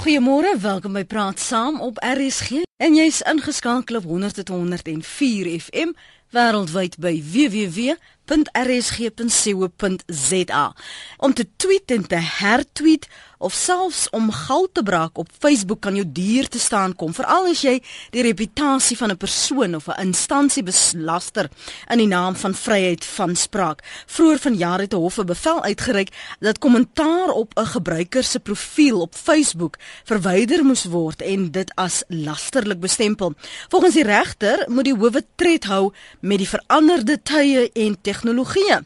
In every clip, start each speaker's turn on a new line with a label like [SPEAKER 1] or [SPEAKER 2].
[SPEAKER 1] Goeiemôre, welkom by Praat Saam op RSG. En jy's ingeskakel op 100.104 FM wêreldwyd by www.rsg.co.za. Om te tweet en te hertweet of selfs om gal te braak op Facebook kan jou duur te staan kom, veral as jy die reputasie van 'n persoon of 'n instansie beslaster in die naam van vryheid van spraak. Vroeër vanjaar het 'n hof 'n bevel uitgereik dat kommentaar op 'n gebruiker se profiel op Facebook verwyder moes word en dit as lasterlik bestempel. Volgens die regter moet die howe tred hou met die veranderde tye en tegnologie.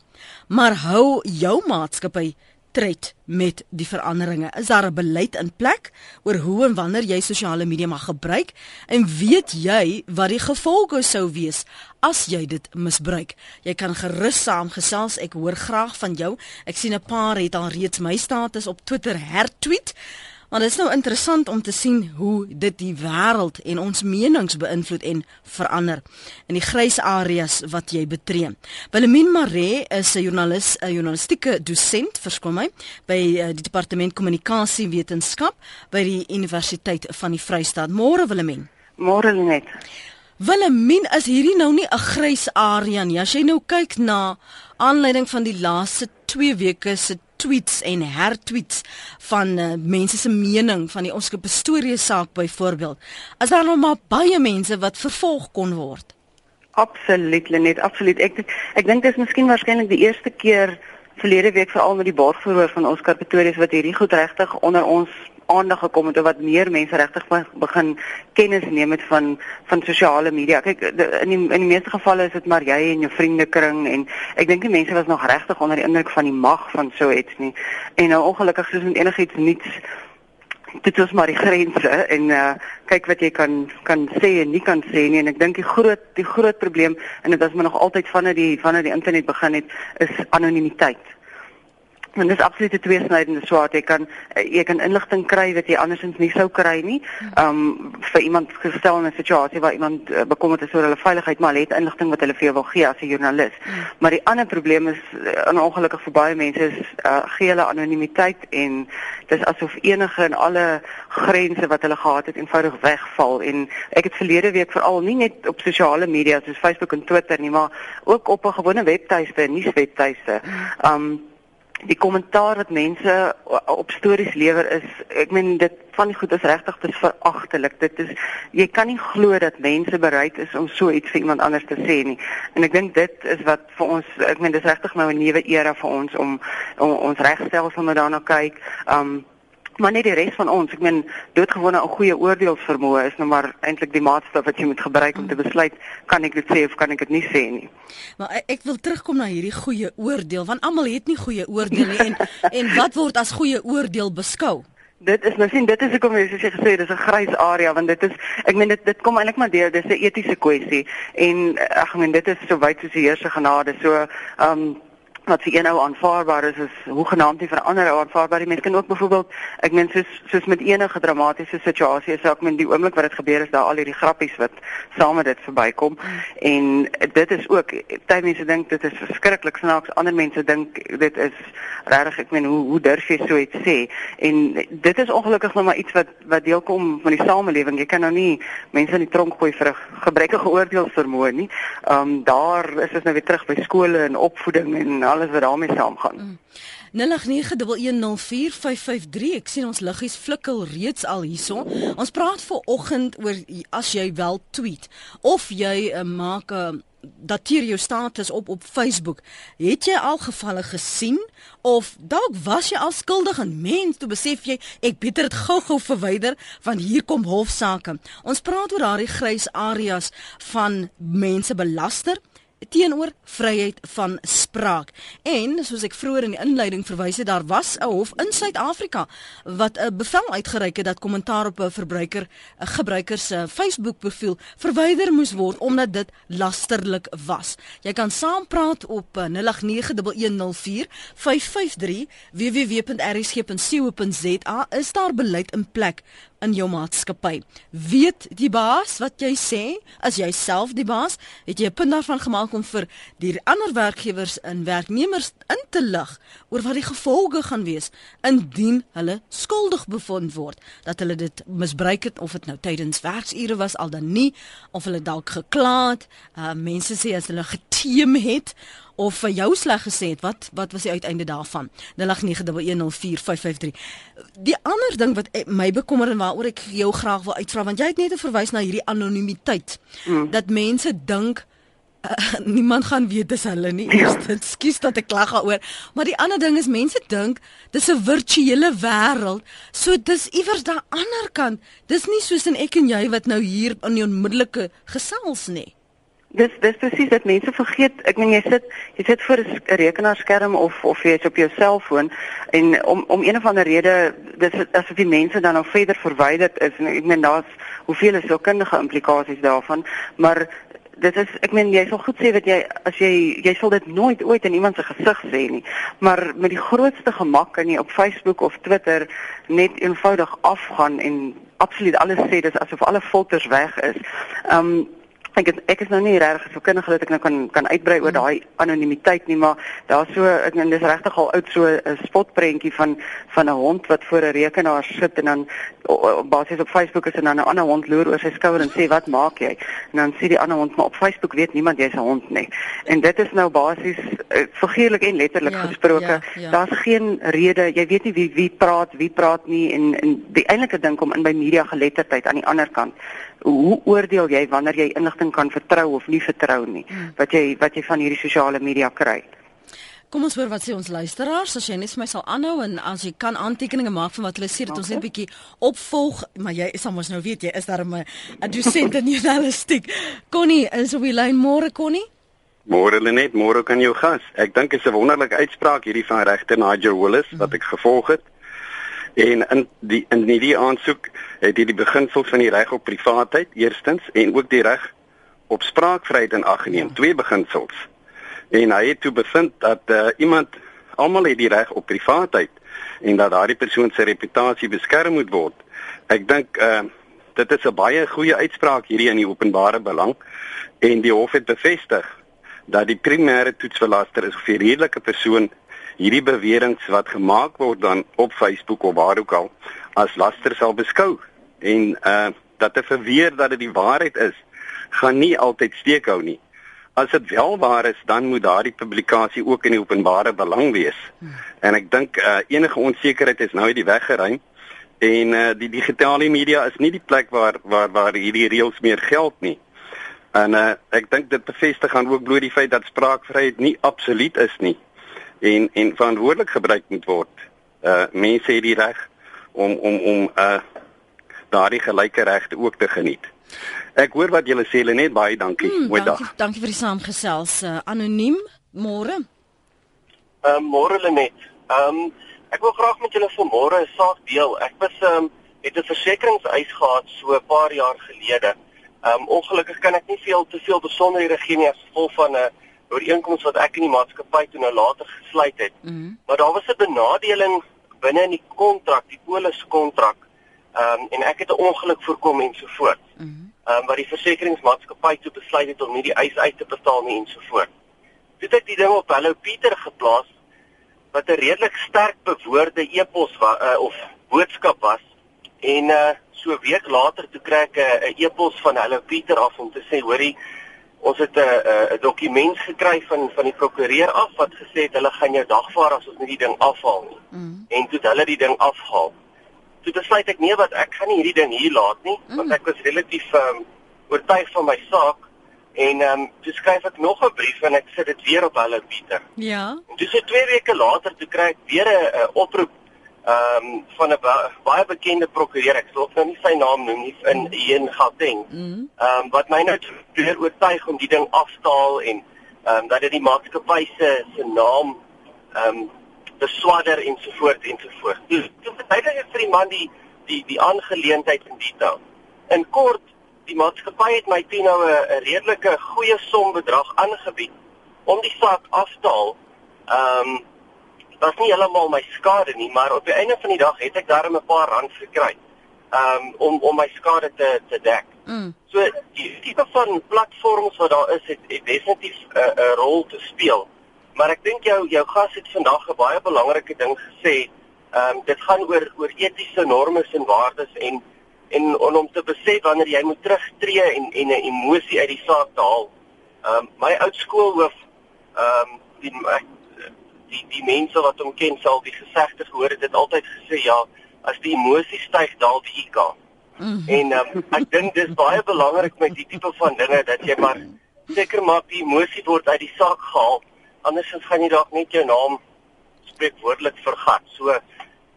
[SPEAKER 1] Maar hou jou maatskappy tred met die veranderinge? Is daar 'n beleid in plek oor hoe en wanneer jy sosiale media mag gebruik? En weet jy wat die gevolge sou wees as jy dit misbruik? Jy kan gerus saamgesels. Ek hoor graag van jou. Ek sien 'n paar het al reeds my status op Twitter hertweet. Maar dit is nou interessant om te sien hoe dit die wêreld en ons menings beïnvloed en verander in die grys areas wat jy betree. Willemien Maree is 'n joernalis, 'n journalistieke dosent, verskoon my, by uh, die departement kommunikasie wetenskap by die Universiteit van die Vrystaat. Môre Willemien.
[SPEAKER 2] Môre net.
[SPEAKER 1] Willemien, is hierdie nou nie 'n grys area nie? As jy nou kyk na aanleiding van die laaste 2 weke se tweets en hertweets van uh, mense se mening van die Oscar Pistorius saak byvoorbeeld. As daar nog maar baie mense wat vervolg kon word.
[SPEAKER 2] Absoluut, Lenet, absoluut. Ek ek dink dit is miskien waarskynlik die eerste keer verlede week veral met die borgverhoor van Oscar Pistorius wat hierdie goed regtig onder ons aandag gekom het of wat meer mense regtig begin kennis neem met van van sosiale media. Kyk in die, in die meeste gevalle is dit maar jy en jou vriendekring en ek dink die mense was nog regtig onder die indruk van die mag van so iets nie. En nou ongelukkig soos met enigiets niets dit is maar die grense en uh kyk wat jy kan kan sê en nie kan sê nie en ek dink die groot die groot probleem en dit was maar nog altyd vanaf die vanaf die internet begin het is anonimiteit. En dis absoluut 'n tweesnydende swaard. Jy kan jy kan inligting kry wat jy andersins nie sou kry nie. Um vir iemand gestel in 'n situasie waar iemand uh, bekommerd is oor hulle veiligheid, maar het inligting wat hulle vir jou wil gee as 'n joernalis. Maar die ander probleem is uh, ongelukkig vir baie mense is uh, gee hulle anonimiteit en dis asof enige en alle grense wat hulle gehad het eenvoudig wegval en ek het verlede week veral nie net op sosiale media soos Facebook en Twitter nie, maar ook op 'n gewone webtuiste, nuuswebtuiste. Um die kommentaar wat mense op stories lewer is ek meen dit van die goed is regtig dis veragtelik dit is jy kan nie glo dat mense bereid is om so iets vir iemand anders te sê nie. En ek dink dit is wat vir ons ek meen dis regtig nou 'n nuwe era vir ons om, om ons regstelsel moet daarna kyk. Um maar net die res van ons. Ek meen doodgewone 'n goeie oordeelsvermoë is nou maar eintlik die maatstaf wat jy moet gebruik om te besluit kan ek dit sê of kan ek dit nie sê nie.
[SPEAKER 1] Maar ek, wil terugkom na hierdie goeie oordeel want almal het nie goeie oordeel nie en en wat word as goeie oordeel beskou?
[SPEAKER 2] Dit is nou sien dit is hoekom jy soos jy gesê dis 'n grys area want dit is ek meen dit dit kom eintlik maar deur dis 'n etiese kwessie en ek meen dit is so wyd soos die Heer se genade so ehm um, wat vir een ou aanvaarbaar is is hoegenaamd nie vir ander aanvaarbaar nie. Mens kan ook byvoorbeeld, ek meen soos soos met enige dramatiese situasie, so ek meen die oomblik wat dit gebeur is daar al hierdie grappies wat saam met dit verbykom en dit is ook baie mense dink dit is verskriklik snaaks, ander mense dink dit is regtig ek meen hoe hoe durf jy so iets sê? En dit is ongelukkig nou maar iets wat wat deel kom van die samelewing. Jy kan nou nie mense in die tronk gooi vir 'n gebrekkige oordeelsvermoë nie. Ehm um, daar is ons nou weer terug by skole en opvoeding en alles wat daarmee saamgaan. Mm.
[SPEAKER 1] 0891104553 ek sien ons liggies flikkel reeds al hierson ons praat ver oggend oor as jy wel tweet of jy uh, maak 'n uh, dateer jou status op op Facebook. Het jy al gevalle gesien of dalk was jy al skuldig en mens? Toe besef jy ek beter dit gou-gou verwyder want hier kom hofsaake. Ons praat oor daardie grys areas van mense belaster teenoor vryheid van spraak. En soos ek vroeër in die inleiding verwys het, daar was 'n hof in Suid-Afrika wat 'n bevel uitgereik het dat kommentaar op 'n verbruiker 'n gebruiker se Facebook profiel verwyder moes word omdat dit lasterlik was. Jy kan saampraat op 0891104553 www.rsg.co.za is daar beleid in plek in jou maatskappy. Weet die baas wat jy sê? As jy self die baas, het jy 'n punt daarvan gemaak om vir die ander werkgewers en werknemers in te lig oor wat die gevolge gaan wees indien hulle skuldig bevind word dat hulle dit misbruik het of dit nou tydens werksure was al dan nie of hulle dalk gekla het. Uh, mense sê as hulle geteem het of vir jou sleg gesê het wat wat was die uiteinde daarvan? 0891104553 die ander ding wat my bekommer en waaroor ek jou graag wil uitvra want jy het net verwys na hierdie anonimiteit mm. dat mense dink uh, niemand gaan weet dis hulle nie. Dit skuis dat ek klag daaroor. Maar die ander ding is mense dink dis 'n virtuele wêreld so dis iewers daar ander kant. Dis nie soos in ek en jy wat nou hier in die onmiddellike gesels nie
[SPEAKER 2] Dis dis presies dat mense vergeet. Ek meen jy sit jy sit voor 'n rekenaarskerm of of jy is op jou selfoon en om om een of ander rede dis asof die mense dan nou verder verwyderd is en ek meen daar's hoeveel is sielkundige implikasies daarvan, maar dit is ek meen jy sal goed sê dat jy as jy jy sal dit nooit ooit in iemand se gesig sê nie, maar met die grootste gemak kan jy op Facebook of Twitter net eenvoudig afgaan en absoluut alles sê dis asof alle filters weg is. Um ek het, ek is nou nie regtig so kundig dat ek nou kan kan uitbrei oor mm. daai anonimiteit nie maar daar's so ek en dis regtig al oud so 'n spotprentjie van van 'n hond wat voor 'n rekenaar sit en dan basies op Facebook is en dan 'n ander hond loer oor sy skouer en sê wat maak jy en dan sê die ander hond maar op Facebook weet niemand jy's 'n hond nie en dit is nou basies uh, figuurlik en letterlik ja, gesproke ja, ja. daar's geen rede jy weet nie wie wie praat wie praat nie en en die eintlike ding kom in by media geletterdheid aan die ander kant hoe oordeel jy wanneer jy inligting kan vertrou of nie vertrou nie hmm. wat jy wat jy van hierdie sosiale media kry?
[SPEAKER 1] Kom ons hoor wat sê ons luisteraars as jy net vir my sal aanhou en as jy kan aantekeninge maak van wat hulle sê dat ons net 'n bietjie opvolg maar jy is almos nou weet jy is daar 'n 'n dosent in journalistiek. Connie is op die lyn môre Connie.
[SPEAKER 3] Môre Lenet, môre kan jou gas. Ek dink dit is 'n wonderlike uitspraak hierdie van regter Nigel Willis wat hmm. ek gevolg het. En in die in hierdie aansoek het hy die beginsels van die reg op privaatheid eerstens en ook die reg op spraakvryheid in ag geneem, ja. twee beginsels. En hy het toe bevind dat uh, iemand almal het die reg op privaatheid en dat daardie persoon se reputasie beskerm moet word. Ek dink uh, dit is 'n baie goeie uitspraak hierdie in die openbare belang en die hof het bevestig dat die primêre toetsverlaster is of 'n redelike persoon hierdie beweringe wat gemaak word dan op Facebook of waar ook al as laster sal beskou en uh dat te verweer dat dit die waarheid is gaan nie altyd steek hou nie. As dit wel waar is, dan moet daardie publikasie ook in die openbare belang wees. En ek dink uh enige onsekerheid is nou uit die weg geruim en uh die digitale media is nie die plek waar waar waar hierdie reëls meer geld nie. En uh ek dink dit bevestig aan ook bloot die feit dat spraakvryheid nie absoluut is nie en en verantwoordelik gebruik moet word. Uh mense het die reg om om om uh daardie gelyke regte ook te geniet. Ek hoor wat julle sê, net baie dankie.
[SPEAKER 1] Hmm, Mooi dankie, dag. Dankie vir die saamgesels. Uh, anoniem, môre.
[SPEAKER 4] Ehm uh, môre Lenet. Ehm um, ek wil graag met julle vanmôre 'n saak deel. Ek was ehm um, het 'n versekeringseis gehad so 'n paar jaar gelede. Ehm um, ongelukkig kan ek nie veel te veel besonderhede gee nie as gevolg van 'n uh, ooreenkoms wat ek in die maatskappy toe nou later gesluit het. Mm -hmm. Maar daar was 'n benadeling binne in die kontrak, die polis kontrak. Ehm um, en ek het 'n ongeluk voorkom en so voort. Mhm. Mm ehm um, wat die versekeringsmaatskappy toe besluit het om nie die eis uit te betaal nie en so voort. Toe het ek die ding op Hallo Pieter geplaas wat 'n redelik sterk bewoorde e-pos uh, of boodskap was en uh so 'n week later toe kry ek 'n uh, e-pos van Hallo Pieter af om te sê hoorie ons het 'n 'n dokument gekry van van die prokureur af wat gesê het hulle gaan jou dagvaar as ons nie die ding afhaal nie. Mm. En toe het hulle die ding afhaal. Toe besluit ek nee wat ek gaan nie hierdie ding hier laat nie mm. want ek was relatief um, oortuig van my saak en ehm um, toe skryf ek nog 'n brief en ek sit dit weer op hulle Pieter.
[SPEAKER 1] Ja.
[SPEAKER 4] En dis so 2 weke later toe kry ek weer 'n oproep ehm um, van 'n baie bekende prokureur. Ek sal nou nie sy naam noem nie in in Gauteng. Mm. Ehm um, wat my nou weer oortuig om die ding af te haal en ehm um, dat dit die maatskappy se se naam ehm um, beswadder en so voort en so voort. Dus toe verduidelik ek vir die man die die die aangeleentheid in detail. In kort, die maatskappy het my toe nou 'n redelike goeie som bedrag aangebied om die saak af te haal. Ehm um, was nie heeltemal my skade nie, maar op die einde van die dag het ek daarmee 'n paar rand gekry. Um om om my skade te te dek. Mm. So die tipe van platforms wat daar is, het, het definitief 'n uh, 'n rol te speel. Maar ek dink jou jou gas het vandag 'n baie belangrike ding gesê. Ehm um, dit gaan oor oor etiese normes en waardes en en om te besef wanneer jy moet terugtreë en en 'n emosie uit die saak te haal. Ehm um, my oud skoolhoof ehm um, die die die mense wat hom ken sal die gesegde gehoor het dit altyd gesê ja as die emosie styg daal die IQ. Mm. En um, ek dink dis baie belangrik met die tipe van dinge dat jy maar seker maak die emosie word uit die saak gehaal andersins gaan jy dalk net jou naam spreekwoordelik vergat. So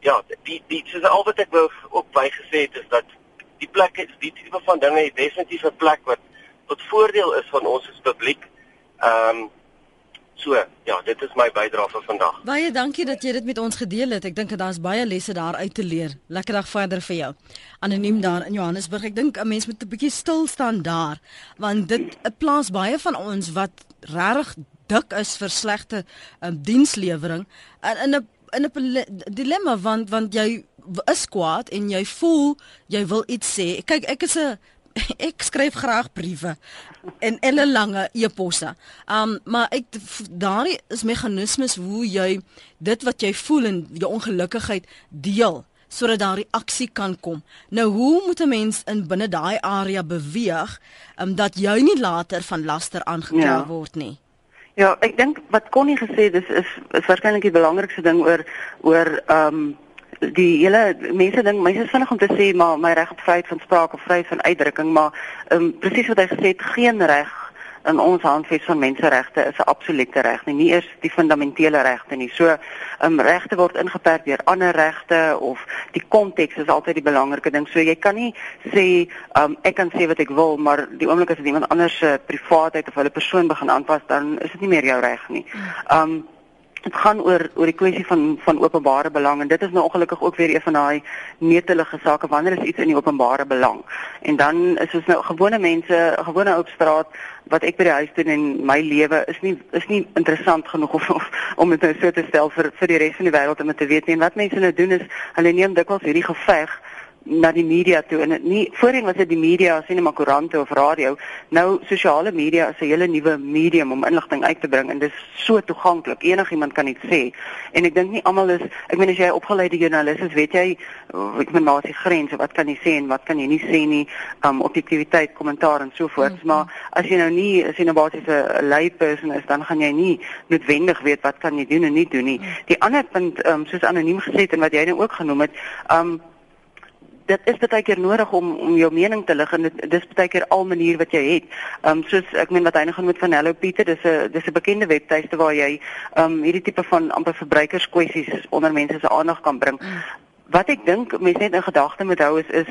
[SPEAKER 4] ja, die die soos al wat ek wou ook bygesê het is dat die plek is die tipe van dinge het definitief 'n plek wat tot voordeel is van ons as publiek. Ehm um, So, ja, dit is my bydrae vir vandag.
[SPEAKER 1] Baie dankie dat jy dit met ons gedeel het. Ek dink daar's baie lesse daar uit te leer. Lekker dag verder vir jou. Anoniem daar in Johannesburg. Ek dink 'n mens moet 'n bietjie stil staan daar, want dit plaas baie van ons wat regtig dik is vir slegte um, dienslewering in in 'n in 'n dilemma want want jy is kwaad en jy voel jy wil iets sê. Kyk, ek is 'n ek skryf graag briewe en elle lange e-posse. Um maar ek daardie is meganismes hoe jy dit wat jy voel en jou ongelukkigheid deel sodat daar reaksie kan kom. Nou hoe moet 'n mens in binne daai area beweeg um dat jy nie later van laster aangekla ja. word nie?
[SPEAKER 2] Ja, ek dink wat Connie gesê het is is, is waarskynlik die belangrikste ding oor oor um die hele mense dink mense is vinnig om te sê maar my reg op vryheid van spraak of vryheid van uitdrukking maar um, presies wat hy gesê het geen reg in ons handves van menseregte is 'n absolute reg nie nie eers die fundamentele regte nie. So um, regte word ingeperk deur ander regte of die konteks is altyd die belangrike ding. So jy kan nie sê um, ek kan sê wat ek wil maar die oomblik as dit iemand anders se privaatheid of hulle persoon begin aanpas dan is dit nie meer jou reg nie. Um, dit gaan oor oor die kwessie van van openbare belang en dit is nou ongelukkig ook weer een van daai netelige sake wanneer is iets in die openbare belang? En dan is ons nou gewone mense gewone op straat wat ek by die huis doen in my lewe is nie is nie interessant genoeg of, of om dit nou so te stel vir vir die res van die wêreld om te weet nie. En wat mense nou doen is hulle neem dikwels hierdie geveg na die media toe. En nie voorheen was dit die media sien maar koerante of radio. Nou sosiale media is 'n hele nuwe medium om inligting uit te bring. En dit is so toeganklik enigiemand kan dit sê. En ek dink nie almal is ek meen as jy opgeleide joernalis is weet jy ek meen maar die grense wat kan jy sê en wat kan jy nie sê nie. Um, objektiviteit kommentaar en so voort. Mm -hmm. maar as jy nou nie as jy nou basies 'n lay person is dan gaan jy nie noodwendig weet wat kan jy doen en nie doen nie. Mm. Die ander punt um, soos anoniem gesê en wat jy nou ook genoem het um, dit is baie keer nodig om om jou mening te lig en dit dis baie keer al manier wat jy het. Ehm um, soos ek meen wat hy genoem het van Hello Peter, dis 'n dis 'n bekende webtuiste waar jy ehm um, hierdie tipe van amper verbruikerskwessies onder mense se aandag kan bring. Mm. Wat ek dink mense net in gedagte moet hou is is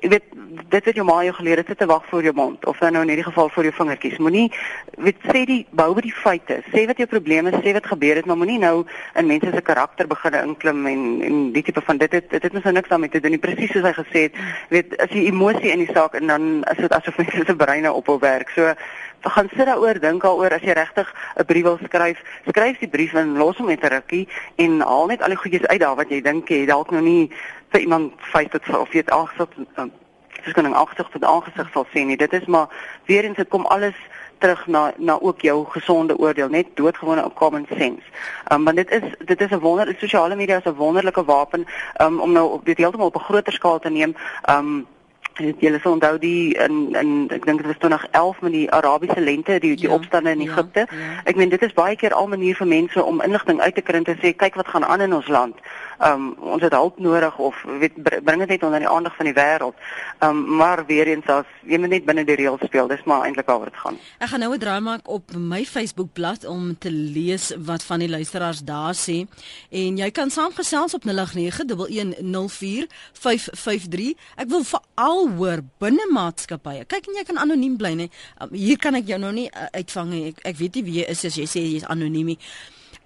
[SPEAKER 2] jy weet dit wat jou ma jou geleer het sit te wag voor jou mond of dan nou in hierdie geval voor jou vingertjies. Moenie weet sê die bou by die feite. Sê wat jou probleme is sê wat gebeur het maar moenie nou in mense se karakter begin inklim en en die tipe van dit het, dit het mens nou niks daarmee te doen nie. Presies soos hy gesê het weet as jy emosie in die saak en dan is dit asof mense se breine op hul werk. So gaan sit daaroor dink daaroor as jy regtig 'n brief wil skryf, skryf die brief en los hom met 'n rukkie en haal net al die goedjies uit daar wat jy dink jy dalk nou nie vir iemand feit dit of jy dit aangesig verskoning aangesig tot aangesig sal sien nie. Dit is maar weer eens dit kom alles terug na na ook jou gesonde oordeel net doodgewone common sense. Um want dit is dit is 'n wonder sosiale media is 'n wonderlike wapen um, om nou dit heeltemal op 'n groter skaal te neem. Um Julle sal onthou die in in ek dink dit was 2011 met die Arabiese lente, die die ja, opstande in ja, Egipte. Ja, ja. Ek meen dit is baie keer al manier vir mense om inligting uit te kry en te sê kyk wat gaan aan in ons land um, ons het hulp nodig of weet bring dit net onder die aandag van die wêreld. Um, maar weer eens as jy moet net binne die reëls speel, dis maar eintlik waaroor dit gaan.
[SPEAKER 1] Ek gaan nou 'n draai maak op my Facebook bladsy om te lees wat van die luisteraars daar sê en jy kan saamgesels op 0891104553. Ek wil veral hoor binne maatskappye. Kyk en jy kan anoniem bly, nee. Hier kan ek jou nou nie uh, uitvang nie. Ek ek weet nie wie jy is as jy sê jy's anoniem nie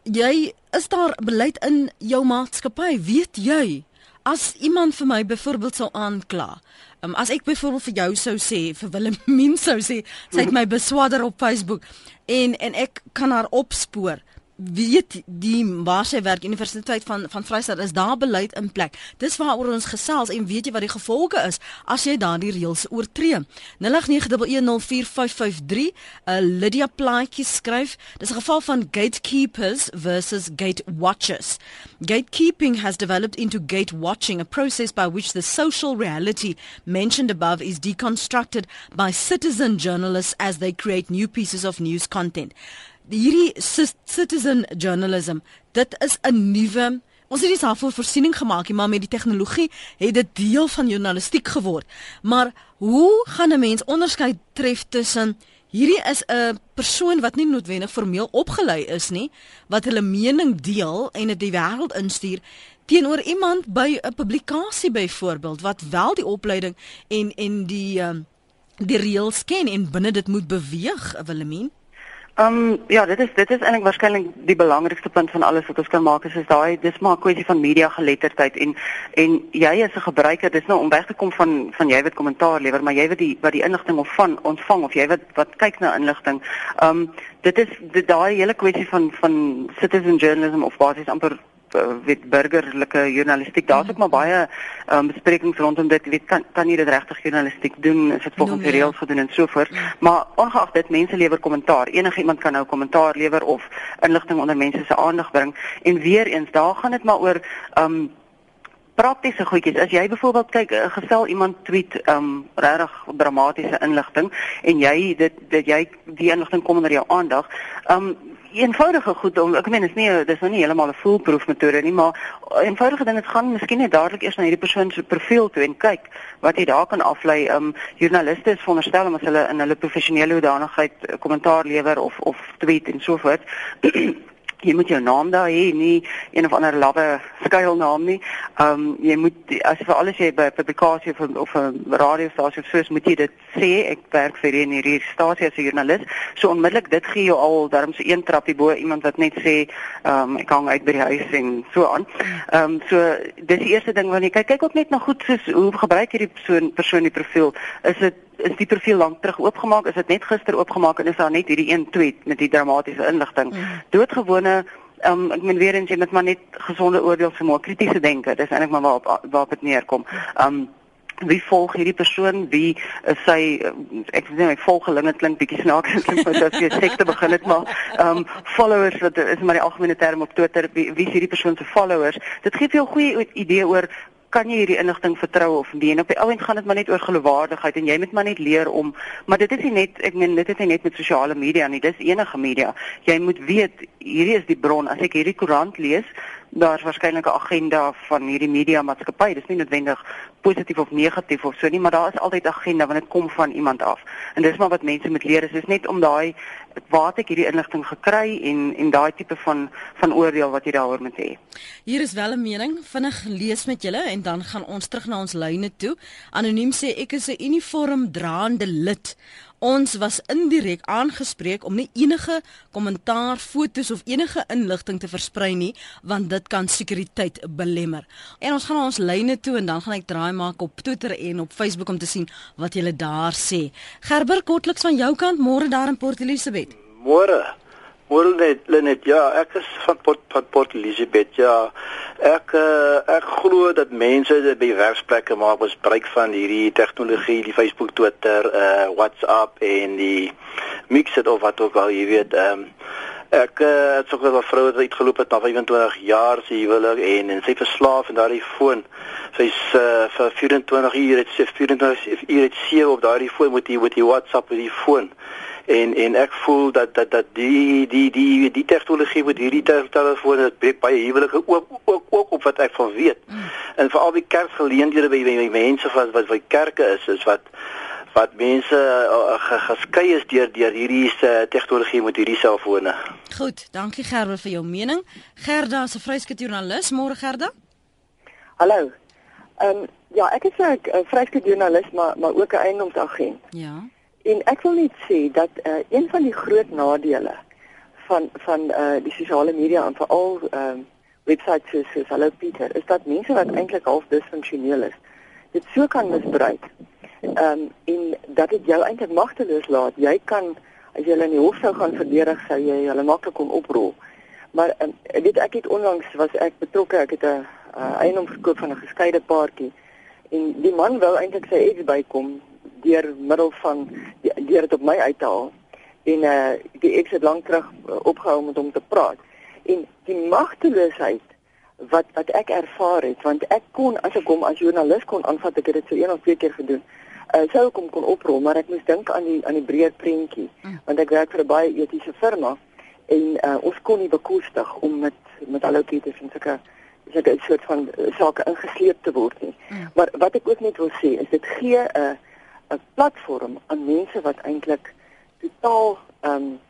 [SPEAKER 1] jy is daar beleid in jou maatskappy? Weet jy as iemand vir my byvoorbeeld sou aankla um, as ek byvoorbeeld vir jou sou sê vir Willemien sou sê sy het my beswadder op Facebook en en ek kan haar opspoor weet die waar sy werk Universiteit van van Vryheid is daar beleid in plek. Dis waaroor ons gesels en weet jy wat die gevolge is as jy daardie reëls oortree. 0891104553 'n uh, Lydia Plaatjie skryf, dis 'n geval van gatekeepers versus gate watchers. Gatekeeping has developed into gate watching, a process by which the social reality mentioned above is deconstructed by citizen journalists as they create new pieces of news content hierdie citizen journalism dit is 'n nuwe ons het nie daarvoor voorsiening gemaak maar met die tegnologie het dit deel van journalistiek geword. Maar hoe gaan 'n mens onderskei tref tussen hierdie is 'n persoon wat nie noodwendig formeel opgelei is nie wat hulle mening deel en dit die wêreld instuur teenoor iemand by 'n publikasie byvoorbeeld wat wel die opleiding en en die um, die reëls ken en binne dit moet beweeg Willemien
[SPEAKER 2] Ehm um, ja, dit is dit is eintlik waarskynlik die belangrikste punt van alles wat ons kan maak is is daai dis maar 'n kwessie van media geletterdheid en en jy as 'n gebruiker dis nou om weg te kom van van jy wat kommentaar lewer, maar jy wat die wat die inligting of van ontvang of jy wat wat kyk na inligting. Ehm um, dit is daai hele kwessie van van citizen journalism of basies amper weet burgerlike journalistiek. Daar's ook maar baie um, besprekings rondom dit. Weet kan kan jy dit regtig journalistiek doen? Is dit volgens die ja. reëls gedoen en so voort? Maar ongeag dit mense lewer kommentaar. Enige iemand kan nou kommentaar lewer of inligting onder mense se aandag bring. En weer eens, daar gaan dit maar oor um praktiese goedjies. As jy byvoorbeeld kyk, uh, gesel iemand tweet um regtig dramatiese inligting en jy dit dit jy die inligting kom onder jou aandag. Um eenvoudige goed om ek meen is nie dis nou nie heeltemal 'n foolproof metode nie maar eenvoudige ding dit gaan miskien net dadelik eers na hierdie persoon se profiel toe en kyk wat jy daar kan aflei. Um joernaliste is veronderstel om as hulle in hulle professionele hoedanigheid eh, kommentaar lewer of of tweet en so voort jy moet jou naam daar hê, nie een of ander lawwe skuilnaam nie. Ehm um, jy moet as vir alles jy by publikasie of of 'n radiostasie of soos moet jy dit sê ek werk vir hierdie stasie as 'n joernalis. So onmiddellik dit gee jou al darm so een trappie bo iemand wat net sê ehm um, ek hang uit by die huis en so aan. Ehm um, so dis die eerste ding wanneer jy kyk kyk ook net na goed soos hoe gebruik hierdie persoon persoon die profiel. Is dit is die profiel lank terug oopgemaak? Is dit net gister oopgemaak en is daar net hierdie een tweet met die dramatiese inligting? Mm. Doodgewone um, ek meen weer eens jy moet maar net gesonde oordeelsvermoë, kritiese denke. Dis eintlik maar waar waar dit neerkom. Um wie volg hierdie persoon wie is sy ek weet nie ek volgelinge klink bietjie snaaks klink maar as jy sekte begin het maar um followers wat is maar die algemene term op Twitter wie, wie is hierdie persoon se followers dit gee vir jou 'n goeie idee oor kan jy hierdie inligting vertrou of nie? En op die ou end gaan dit maar net oor geloofwaardigheid en jy moet maar net leer om maar dit is nie net ek meen dit is nie net met sosiale media nie, dis enige media. Jy moet weet hierdie is die bron. As ek hierdie koerant lees, daar's waarskynlik 'n agenda van hierdie media maatskappy. Dis nie noodwendig positief of negatief of so nie, maar daar is altyd 'n agenda wanneer dit kom van iemand af. En dis maar wat mense moet leer. Dit is net om daai waar het ek hierdie inligting gekry en en daai tipe van van oordeel wat jy daaroor moet hê.
[SPEAKER 1] Hier is wel 'n mening, vinnig lees met julle en dan gaan ons terug na ons lyne toe. Anoniem sê ek is 'n uniform draande lid Ons was indirek aangespreek om nie enige kommentaar, fotos of enige inligting te versprei nie, want dit kan sekuriteit belemmer. En ons gaan na ons lyne toe en dan gaan ek draai maak op Twitter en op Facebook om te sien wat julle daar sê. Gerber kortliks van jou kant môre daar in Port Elizabeth.
[SPEAKER 5] Môre. Môre net net ja, ek is van Port van Port Elizabeth. Ja. Ek uh, ek glo dat mense by werksplekke maak misbruik van hierdie tegnologie, die Facebook, Twitter, uh WhatsApp en die mix it of wat ook al, jy weet, ehm um, ek uh, het so 'n vrou wat uitgeloop het na 25 jaar se huwelik en en sy verslaaf en daardie foon. Sy's uh, vir 24 uur, dit sê 24 uur het sy op daardie foon met die met die WhatsApp met die foon en en ek voel dat dat dat die die die die tegnologie met hierdie telefoon dit breek baie huwelike ook ook ook op wat ek van weet. Mm. En veral die kerkgeleenthede by by mense wat wat by kerke is is wat wat mense uh, geskei is deur deur hierdie uh, tegnologie met hierdie selfone.
[SPEAKER 1] Goed, dankie Gerda vir jou mening. Gerda is 'n vryskut joernalis. Môre Gerda.
[SPEAKER 6] Hallo. Ehm um, ja, ek is 'n vryskut joernalis maar maar ook 'n eiendomsagent.
[SPEAKER 1] Ja.
[SPEAKER 6] En ek wil net sê dat uh, een van die groot nadele van van uh, die sosiale media en veral ehm uh, websites soos, soos Hallo Pieter is dat mense wat eintlik half disfunksioneel is, dit so kan misbruik. Ehm um, en dat dit jou eintlik magteloos laat. Jy kan as jy hulle in die hof sou gaan verdedig, sou jy hulle maklik kon oprol. Maar um, weet ek het onlangs was ek betrokke, ek het 'n uh, eienaam verkoop van 'n geskeide paartjie en die man wou eintlik sy ex bykom deur middel van deur dit op my uit te haal en uh, die ex het lank terug uh, opgehou met hom te praat en die magteloosheid wat wat ek ervaar het want ek kon as ek hom as joernalis kon aanvat ek het dit so een of twee keer gedoen uh, sou kom kon oprol maar ek moes dink aan die aan die breër prentjie mm. want ek werk vir 'n baie etiese firma en uh, ons kon nie bekostig om met met al die kites en sulke sulke 'n soort van uh, sake ingesleep te word nie. Mm. Maar wat ek ook net wil sê is dit gee 'n uh, 'n platform aan mense wat eintlik totaal ehm um,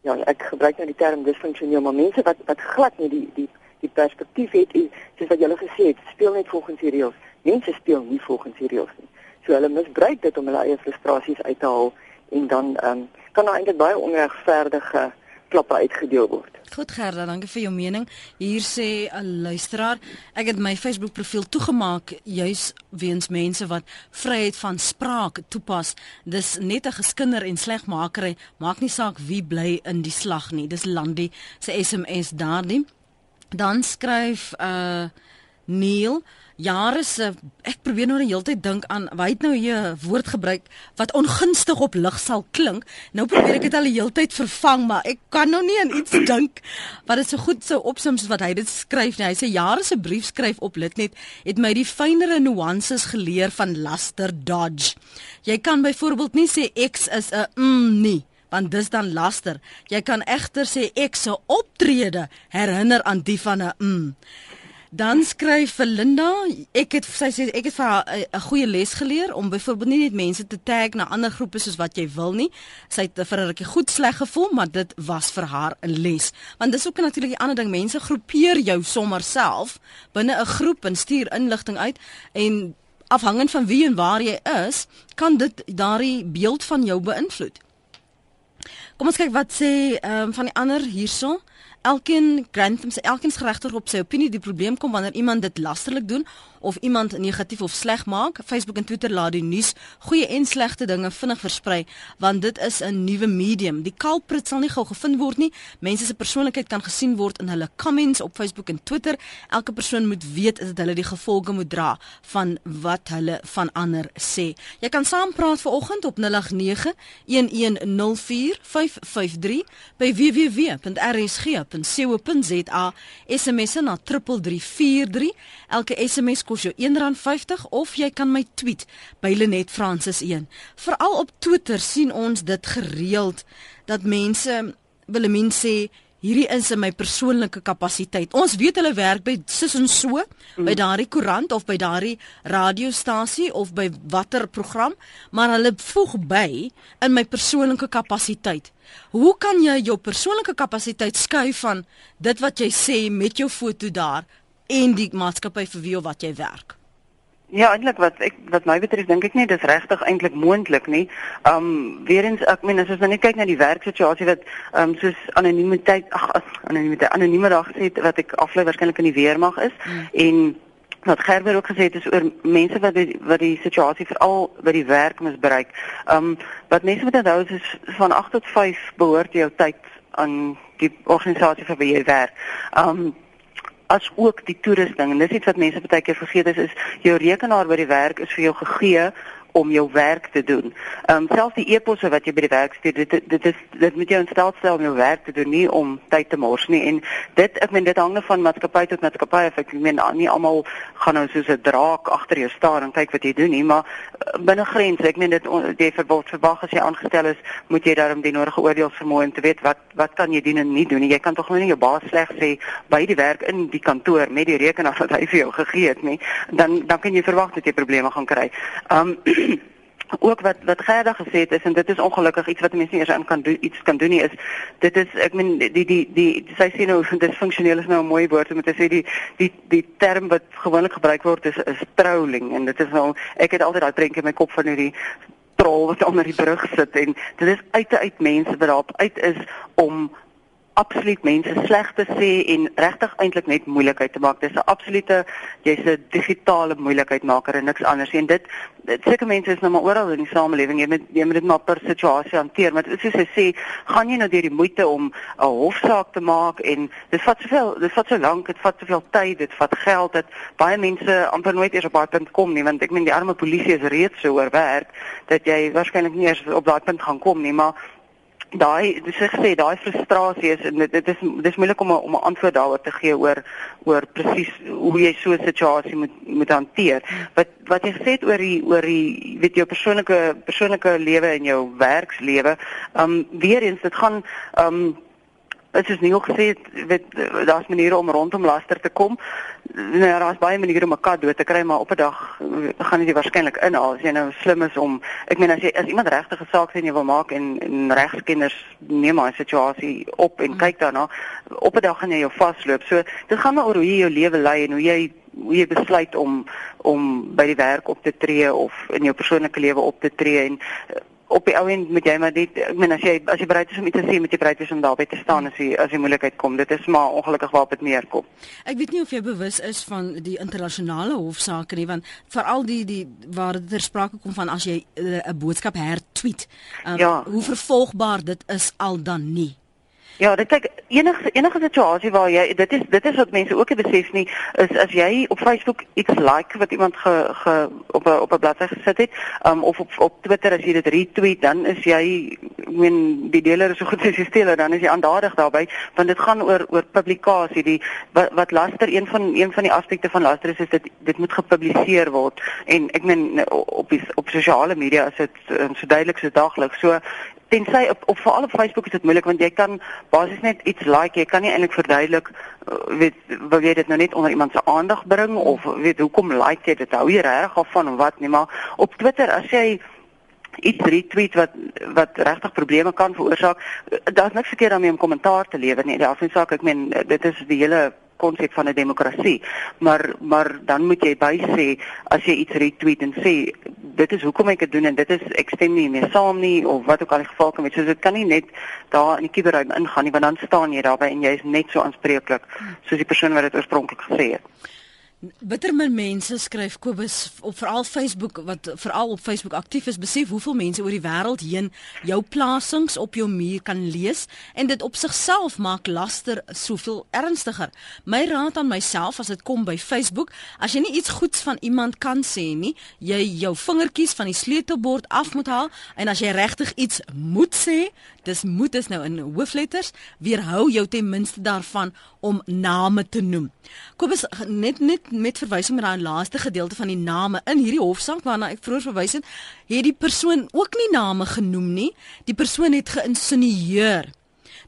[SPEAKER 6] ja, ek gebruik nou die term disfunksioneel, maar mense wat wat glad nie die die die perspektief het en soos wat julle gesê het, speel net volgens die reëls. Mense speel nie volgens die reëls nie. So hulle misbruik dit om hulle eie frustrasies uit te haal en dan ehm um, kan daar eintlik baie onregverdige klappe uitgedeel word.
[SPEAKER 1] Goed Gerda, dankie vir jou mening. Hier sê 'n luisteraar, ek het my Facebook profiel toegemaak juis weens mense wat vryheid van spraak toepas. Dis net 'n geskinder en slegmakery, maak nie saak wie bly in die slag nie. Dis Landie se SMS daardie. Dan skryf uh Neil jare se ek probeer nou die hele tyd dink aan hy het nou hier 'n woord gebruik wat ongunstig op lig sal klink. Nou probeer ek dit al die hele tyd vervang, maar ek kan nou nie aan iets dink wat dit so goed sou opsom soos wat hy dit skryf nie. Hy sê jare se brief skryf op Litnet het my die fynere nuances geleer van laster dodge. Jy kan byvoorbeeld nie sê X is 'n mm nie want dis dan laster. Jy kan egter sê X se optrede herinner aan die van 'n mm. Dan skryf Linda, ek het sy sê ek het vir haar 'n goeie les geleer om byvoorbeeld nie net mense te tag na ander groepe soos wat jy wil nie. Sy het vir 'n rukkie goed sleg gevoel, maar dit was vir haar 'n les. Want dis ook natuurlik die ander ding, mense groepeer jou sommer self binne 'n groep en stuur inligting uit en afhangend van wie en waar jy is, kan dit daardie beeld van jou beïnvloed. Kom ons kyk wat sê ehm um, van die ander hierson. Elkeen Grantham sê elkeen is geregtig op sy opinie. Die probleem kom wanneer iemand dit lasterlik doen of iemand negatief of sleg maak. Facebook en Twitter laat die nuus goeie en slegte dinge vinnig versprei want dit is 'n nuwe medium. Die culprit sal nie gou gevind word nie. Mense se persoonlikheid kan gesien word in hulle comments op Facebook en Twitter. Elke persoon moet weet dat hulle die gevolge moet dra van wat hulle van ander sê. Jy kan saampraat vanoggend op 089 1104 553 by www.rsg.co.za. SMS na 3343. Elke SMS kos jou R1.50 of jy kan my tweet by Lenet Francis 1. Veral op Twitter sien ons dit gereeld dat mense Willemien sê hierdie is in my persoonlike kapasiteit. Ons weet hulle werk by sis en so, mm. by daardie koerant of by daardie radiostasie of by watter program, maar hulle voeg by in my persoonlike kapasiteit. Hoe kan jy jou persoonlike kapasiteit skuif van dit wat jy sê met jou foto daar en die maatskappy vir wie of wat jy werk.
[SPEAKER 2] Ja, eintlik wat ek wat my betref dink ek nie dis regtig eintlik moontlik nie. Um weer eens ek meen as ons nou net kyk na die werksituasie wat um soos anonimiteit ag anonimiteit anonieme dag sê wat ek aflei waarskynlik in die weermag is hmm. en wat Gerber ook gesê het is oor mense wat die, wat die situasie veral by die werk misbruik. Um wat mense moet onthou is van 8 tot 5 behoort jou tyd aan die organisasie vir wie jy werk. Um as ook die toerusting. En dis iets wat mense baie keer vergeet is is jou rekenaar by die werk is vir jou gegee om jou werk te doen. Ehm um, selfs die eposse wat jy by die werk stuur, dit dit is dit moet jou in staat stel om jou werk te doen, nie om tyd te mors nie. En dit ek meen dit hang af van maatskappy tot maatskappy. Ek meen nie almal gaan nou soos 'n draak agter jou staan en kyk wat jy doen nie, maar uh, binne grense. Ek meen dit jy verwag verwag as jy aangestel is, moet jy daarom die nodige oordeelsvermoë en te weet wat wat kan jy doen en nie doen nie. Jy kan tog nou nie jou baas sleg sê by die werk in die kantoor met die rekenaar wat hy vir jou gegee het nie. Dan dan kan jy verwag dat jy probleme gaan kry. Ehm um, ook wat wat Gerda gesê het is en dit is ongelukkig iets wat mense nie eers aan kan doen iets kan doen nie is dit is ek meen die die die, die sy sê nou dis funksioneel is nou 'n mooi woord om te sê die die die term wat gewoonlik gebruik word is is trolling en dit is nou ek het altyd daai prentjie in my kop van hierdie troll wat onder die brug sit en dit is uit uit mense wat daarop uit is om absoluut mense sleg te sê en regtig eintlik net moeilikheid te maak. Dis 'n absolute jy's 'n digitale moeilikheidmaker en niks anders. En dit seker mense is nou maar oral in die samelewing. Jy moet jy moet dit maar per situasie hanteer. Maar soos hy sê, gaan jy nou deur die moeite om 'n hofsaak te maak en dit vat soveel, dit vat so lank, dit vat soveel tyd, dit vat geld dat baie mense amper nooit eers op daai punt kom nie, want ek meen die arme polisie is reeds so oorwerk dat jy waarskynlik nie eers op daai punt gaan kom nie, maar daai dis gesê daai frustrasie is en dit, dit is dis moeilik om a, om 'n antwoord daaroor te gee oor oor presies hoe jy so 'n situasie moet moet hanteer. Wat wat jy gesê het oor die oor die weet jou persoonlike persoonlike lewe en jou werkslewe, ehm um, weer eens dit gaan ehm um, Dit is nie ook gesê weet daar's maniere om rondom laster te kom. Nou ja, daar's baie maniere om 'n kat dood te kry, maar op 'n dag gaan jy waarskynlik inhaal as jy nou slim is om ek meen as jy as iemand regtig 'n saak sien jy wil maak en, en regskenners neem maar 'n situasie op en mm. kyk daarna, op 'n dag gaan jy jou vasloop. So dit gaan maar oor hoe jy jou lewe lei en hoe jy hoe jy besluit om om by die werk op te tree of in jou persoonlike lewe op te tree en op die ou end moet jy maar dit ek meen as jy as jy bereid is om iets te sê moet jy bereid wees om daarby te staan as jy as jy moeilikheid kom. Dit is maar ongelukkig waarop dit neerkom.
[SPEAKER 1] Ek weet nie of jy bewus is van die internasionale hofsaake nie want veral die die waar dit ter sprake kom van as jy eh, 'n boodskap hertweet um, ja. hoe vervolgbaar dit is al dan nie
[SPEAKER 2] Ja, dit kyk enige enige situasie waar jy dit is dit is wat mense ook besef nie is as jy op Facebook iets like wat iemand ge, ge op 'n op 'n bladsy gesit het, um, of op op Twitter as jy dit retweet, dan is jy ek meen die deler is so goed as die steler, dan is jy aandadig daarbey want dit gaan oor oor publikasie. Die wat, wat laster een van een van die aspekte van laster is is dit dit moet gepubliseer word en ek meen op die, op sosiale media is dit um, so duidelik so daagliks. So tensy op, op veral op Facebook is dit moeilik want jy kan basies net iets like, jy kan nie eintlik verduidelik uh, weet wil jy dit nou net onder iemand se aandag bring of weet hoekom like jy dit? Hou jy reg af van wat nie maar op Twitter as jy iets retweet wat wat regtig probleme kan veroorsaak daar's niks verkeerd daarmee om kommentaar te lewer nie. Die afsaak ek meen dit is die hele konsep van 'n demokrasie. Maar maar dan moet jy by sê as jy iets retweet en sê dit is hoekom ek dit doen en dit is ek stem nie mee saam nie of wat ook al die geval kan wees. So dit kan nie net daar in die kiberruim ingaan nie want dan staan jy daarby en jy is net so aanspreeklik soos die persoon wat dit oorspronklik gesê het.
[SPEAKER 1] Bittermin mense skryf Kobus op veral Facebook wat veral op Facebook aktief is besef hoeveel mense oor die wêreld heen jou plasings op jou muur kan lees en dit op sigself maak laster soveel ernstiger. My raad aan myself as dit kom by Facebook, as jy nie iets goeds van iemand kan sê nie, jy jou vingertjies van die sleutelbord af moet haal en as jy regtig iets moet sê, dis moet is nou in hoofletters, weerhou jou ten minste daarvan om name te noem. Kobus net net met verwysing met daai laaste gedeelte van die name in hierdie hofsaak waarna ek vroeër verwys het, het die persoon ook nie name genoem nie. Die persoon het geïnsinueer.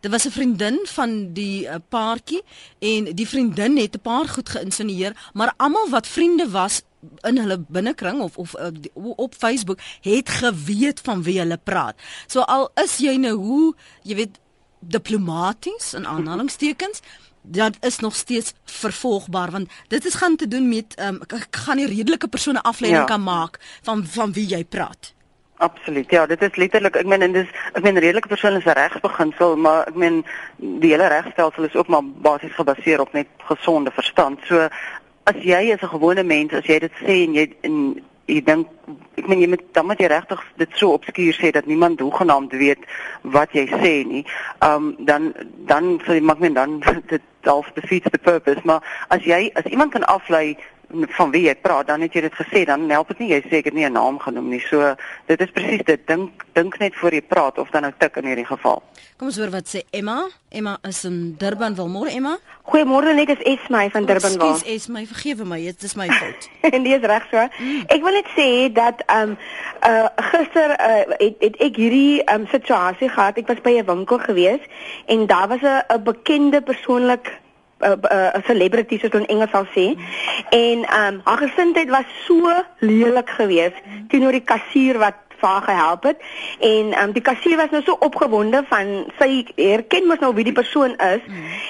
[SPEAKER 1] Dit was 'n vriendin van die uh, paartjie en die vriendin het 'n paar goed geïnsinueer, maar almal wat vriende was in hulle binnekring of of uh, op Facebook het geweet van wie hulle praat. So al is jy nou hoe, jy weet diplomaties en aanhalingstekens dat is nog steeds vervolgbaar want dit is gaan te doen met um, ek gaan nie redelike persone afleiding ja. kan maak van van wie jy praat.
[SPEAKER 2] Absoluut. Ja, dit is letterlik ek meen en dis ek meen redelike persone is 'n regsbeginsel, maar ek meen die hele regstelsel is ook maar basies gebaseer op net gesonde verstand. So as jy as 'n gewone mens as jy dit sê en jy en ek dink ek meen jy moet dan moet jy regtig dit so opskuur sê dat niemand hoegenaamd weet wat jy sê nie. Um dan dan sê so, mag men dan dit half defeats the purpose, maar as jy as iemand kan aflei van wie jy praat, dan het jy dit gesê, dan help dit nie jy seker nie 'n naam genoem nie. So dit is presies dit. Dink dink net voor jy praat of dan nou tik in hierdie geval.
[SPEAKER 1] Kom ons hoor wat sê Emma. Emma is in Durban. Wilmore Emma.
[SPEAKER 7] Goeiemôre net is Esmy van Durban.
[SPEAKER 1] Ekskuus Esmy, vergewe my, dit is my fout.
[SPEAKER 7] en dis reg so. Mm. Ek wil net sê dat ehm um, uh gister uh, het, het ek hierdie ehm um, situasie gehad. Ek was by 'n winkel gewees en daar was 'n bekende persoonlik uh, uh, celebrity soos in Engels sal sê. En ehm um, haar gesindheid was so lelik geweest teenoor die kassier wat haar gehelp het. En ehm um, die kassier was nou so opgewonde van sy herken mos nou wie die persoon is.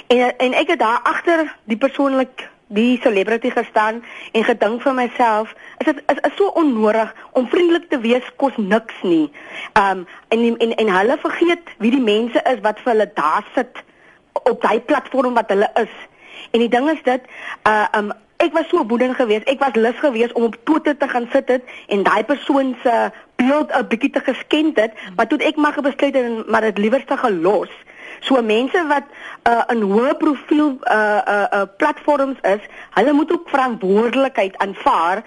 [SPEAKER 7] En en ek het daar agter die persoonlik die celebrity gestaan en gedink vir myself is dit is, is so onnodig om vriendelik te wees kos niks nie. Um en en en hulle vergeet wie die mense is wat vir hulle daar sit op daai platform wat hulle is. En die ding is dit, uh um ek was so woedend geweest. Ek was lus geweest om op Twitter te gaan sit het en daai persoon se beeld 'n bietjie te geskend het, maar toe ek maar besluit en maar dit liewer te gelos. So mense wat uh, in hoë profiel uh uh, uh platforms is, hulle moet ook verantwoordelikheid aanvaar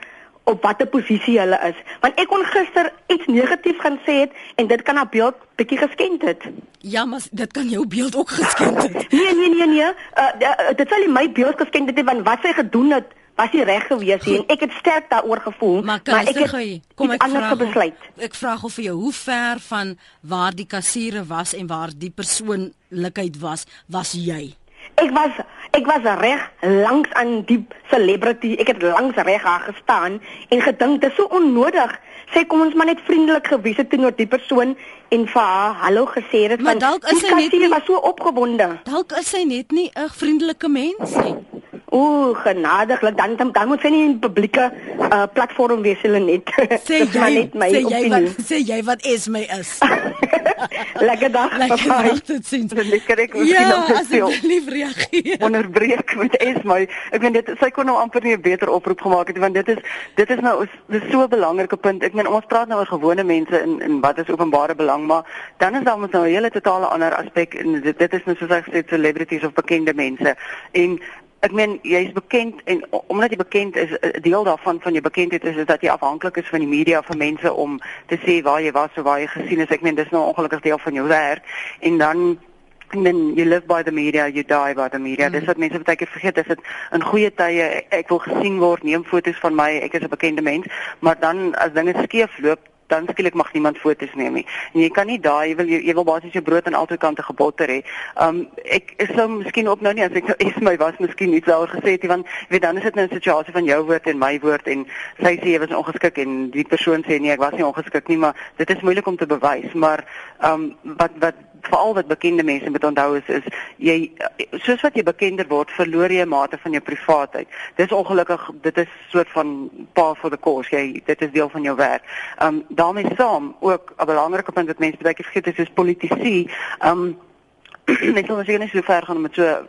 [SPEAKER 7] op watter posisie hulle is. Want ek kon gister iets negatief gaan sê het en dit kan haar beeld bietjie geskend het.
[SPEAKER 1] Ja, maar dit kan jou beeld ook geskend het.
[SPEAKER 7] nee, nee, nee, nee. Uh, dit sal nie my beeld geskend het want wat sy gedoen het was nie reg gewees nie en ek het sterk daaroor gevoel
[SPEAKER 1] maar, maar ek het
[SPEAKER 7] gee,
[SPEAKER 1] kom ek vra
[SPEAKER 7] besluit
[SPEAKER 1] ek vra gou vir jou hoe ver van waar die kassiere was en waar die persoonlikheid was was jy
[SPEAKER 7] Ek was ek was reg langs aan die celebrity. Ek het langs reg haar gestaan en gedink dit is so onnodig. Sê kom ons maar net vriendelik gewees het teenoor die persoon en vir haar hallo gesê het
[SPEAKER 1] maar dalk is sy net
[SPEAKER 7] nie was so opgewonde.
[SPEAKER 1] Dalk is sy net nie 'n vriendelike mens nie.
[SPEAKER 7] Ooh, genadiglik. Dan dan, dan moet sy nie in publieke uh, platform wees hulle net.
[SPEAKER 1] Sê jy net my sê jy wat sê jy wat is my is.
[SPEAKER 7] Lekker dag.
[SPEAKER 1] Lekker dag tot sins.
[SPEAKER 2] Lekker ek
[SPEAKER 1] moet ja, asseblief reageer.
[SPEAKER 2] Onderbreek met is my. Ek meen dit sy kon nou amper nie 'n beter oproep gemaak het want dit is dit is nou dis so 'n belangrike punt. Ek meen ons praat nou oor gewone mense in in wat is openbare belang, maar dan is daar mos nou 'n hele totale ander aspek en dit dit is nou soos ek sê celebrities of bekende mense. En ek meen jy's bekend en omdat jy bekend is 'n deel daarvan van jou bekendheid is, is dat jy afhanklik is van die media vir mense om te sê waar jy was of waar jy gesien is. Ek meen dis nou ongelukkig deel van jou werk en dan en dan you live by the media you die by the media. Mm. Dis wat mense baie keer vergeet. Dis dit in goeie tye ek, ek wil gesien word, neem foto's van my, ek is 'n bekende mens, maar dan as dinge skeefloop dan skielik mag niemand foto's neem nie. En jy kan nie daai jy wil jy, jy wil basies jou brood aan albei kante gebotter hê. Um ek is sou miskien ook nou nie as ek nou is my was miskien iets daaroor gesê het want weet dan is dit nou 'n situasie van jou woord en my woord en sy sê jy was ongeskik en die persoon sê nee ek was nie ongeskik nie maar dit is moeilik om te bewys maar um wat wat veral wat bekende mense moet onthou is is jy soos wat jy bekender word, verloor jy 'n mate van jou privaatheid. Dis ongelukkig, dit is soort van par for the course. Jy dit is deel van jou werk. Um daarmee saam ook 'n belangrike punt wat mense baie keer vergeet is is politici. Um net as jy net so ver gaan om dit so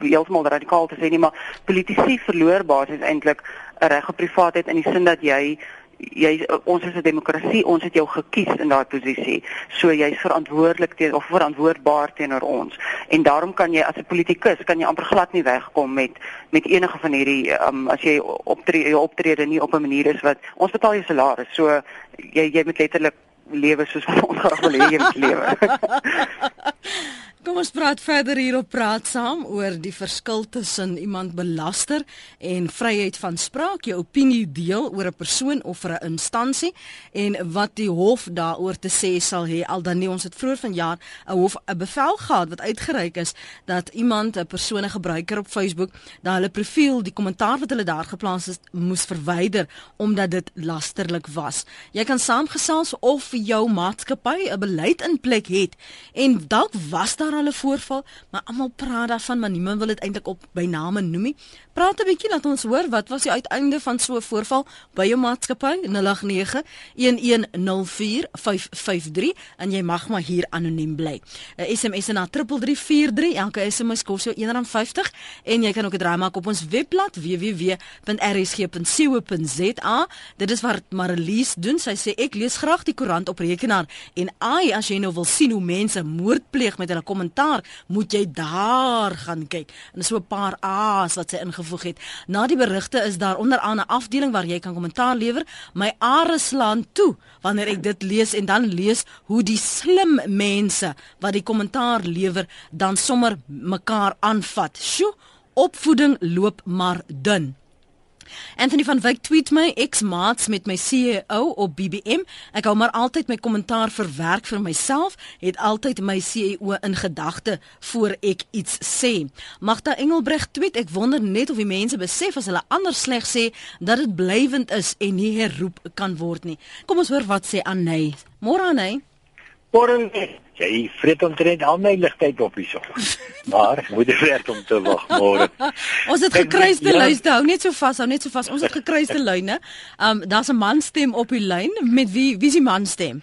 [SPEAKER 2] heeltemal radikaal te sê nie, maar politici verloor basies eintlik 'n reg op privaatheid in die sin dat jy jy ons is 'n demokrasie, ons het jou gekies in daai posisie. So jy's verantwoordelik teen of verantwoordbaar teenoor ons. En daarom kan jy as 'n politikus kan jy amper glad nie wegkom met met enige van hierdie um, as jy optree jou optrede nie op 'n manier is wat ons betaal jou salaris. So jy jy moet letterlik lewe soos wat ons graag wil hê jy moet lewe.
[SPEAKER 1] Kom ons praat verder hier op praat saam oor die verskil tussen iemand belaster en vryheid van spraak, jou opinie deel oor 'n persoon of 'n instansie en wat die hof daaroor te sê sal hê al dan nie ons het vroeër vanjaar 'n hof 'n bevel gehad wat uitgereik is dat iemand 'n persoon gebruiker op Facebook dat hulle profiel die kommentaar wat hulle daar geplaas het moes verwyder omdat dit lasterlik was. Jy kan saamgesels of jou maatskappy 'n beleid in plek het en dalk was daar al 'n voorval, maar almal praat daarvan, maar niemand wil dit eintlik op by name noem nie. Praat 'n bietjie laat ons hoor wat was die uiteinde van so 'n voorval by jou maatskappy 0891104553 en jy mag maar hier anoniem bly. 'n SMS na 3343, elke SMS kos jou R1.50 en jy kan ook 'n draai maak op ons webblad www.rsg.co.za. Dit is wat Marlies doen. Sy sê ek lees graag die koerant op rekenaar en ai as jy nou wil sien hoe mense moord pleeg met hulle kom kommentaar, moet jy daar gaan kyk. En so 'n paar A's wat sy ingevoeg het. Na die berigte is daar onder aan 'n afdeling waar jy kan kommentaar lewer. My are slaan toe wanneer ek dit lees en dan lees hoe die slim mense wat die kommentaar lewer dan sommer mekaar aanvat. Sjoe, opvoeding loop maar dun. Anthony van Wyk tweet my ex-maats met my CEO op BBM. Ek hou maar altyd my kommentaar verwerk vir myself, het altyd my CEO in gedagte voor ek iets sê. Magda Engelbreg tweet ek wonder net of die mense besef as hulle anders sleg sê dat dit blywend is en nie herroep kan word nie. Kom ons hoor wat sê Anay. Môre Anay.
[SPEAKER 8] Môre net. Jy vreet omtrent al my ligtyd op hierso. Maar moet jy werd om te wag môre.
[SPEAKER 1] Ons het gekruiste ja. luiste, hou net so vas, hou net so vas. Ons het gekruiste lyne. Um daar's 'n man stem op die lyn met wie wie is die man stem?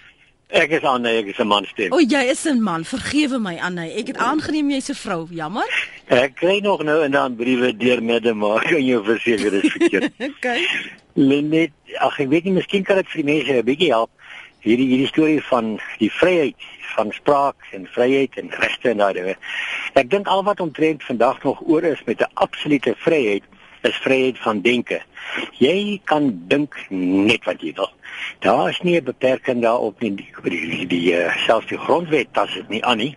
[SPEAKER 8] Ek is aan, ek is 'n man stem.
[SPEAKER 1] O, jy is 'n man. Vergewe my, Anne. Ek het aangeneem jy's 'n vrou. Jammer.
[SPEAKER 8] Ek kry nog nou en dan briewe deur maar kan jou verseker dis verkeerd.
[SPEAKER 1] okay.
[SPEAKER 8] Lenet, ag ek weet nie, miskien kan dit vir die mense 'n bietjie help. Hierdie hierdie storie van die vryheid van spraak en vryheid en regte en daai dinge. Ek dink al wat omtrent vandag nog oor is met 'n absolute vryheid is vryheid van denke. Jy kan dink net wat jy wil. Daar is nie 'n beperking daarop nie. Die die, die, die uh, selfs die grondwet tas dit nie aan nie.